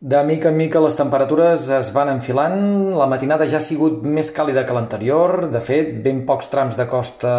De mica en mica les temperatures es van enfilant, la matinada ja ha sigut més càlida que l'anterior, de fet, ben pocs trams de costa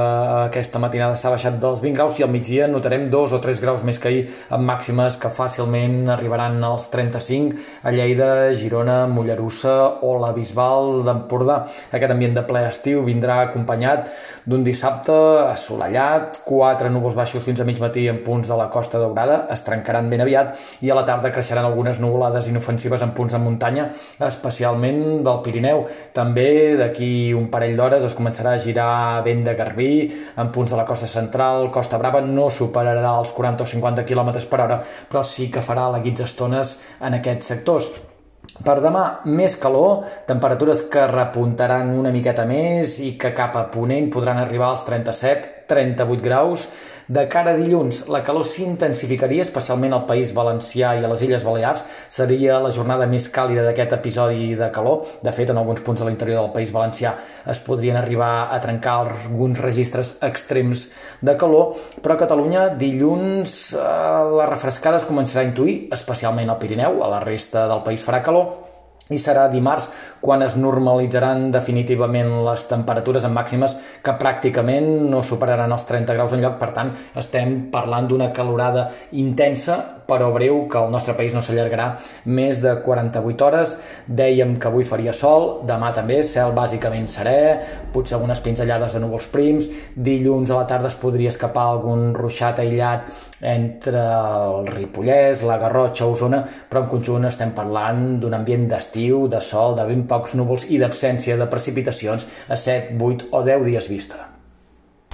aquesta matinada s'ha baixat dels 20 graus i al migdia notarem 2 o 3 graus més que ahir, amb màximes que fàcilment arribaran als 35 a Lleida, Girona, Mollerussa o la Bisbal d'Empordà. Aquest ambient de ple estiu vindrà acompanyat d'un dissabte assolellat, quatre núvols baixos fins a mig matí en punts de la Costa Daurada, es trencaran ben aviat i a la tarda creixeran algunes nuvolades inofensives en punts de muntanya, especialment del Pirineu. També d'aquí un parell d'hores es començarà a girar vent de Garbí en punts de la costa central, Costa Brava no superarà els 40 o 50 km per hora, però sí que farà laguits estones en aquests sectors. Per demà, més calor, temperatures que repuntaran una miqueta més i que cap a Ponent podran arribar als 37 38 graus. De cara a dilluns, la calor s'intensificaria, especialment al País Valencià i a les Illes Balears. Seria la jornada més càlida d'aquest episodi de calor. De fet, en alguns punts de l'interior del País Valencià es podrien arribar a trencar alguns registres extrems de calor, però a Catalunya dilluns eh, la refrescada es començarà a intuir, especialment al Pirineu, a la resta del país farà calor, i serà dimarts quan es normalitzaran definitivament les temperatures en màximes que pràcticament no superaran els 30 graus en lloc, per tant estem parlant d'una calorada intensa però breu que el nostre país no s'allargarà més de 48 hores. Dèiem que avui faria sol, demà també, cel bàsicament serè, potser algunes pinzellades de núvols prims, dilluns a la tarda es podria escapar algun ruixat aïllat entre el Ripollès, la Garrotxa, Osona, però en conjunt estem parlant d'un ambient d'estiu, de sol, de ben pocs núvols i d'absència de precipitacions a 7, 8 o 10 dies vista.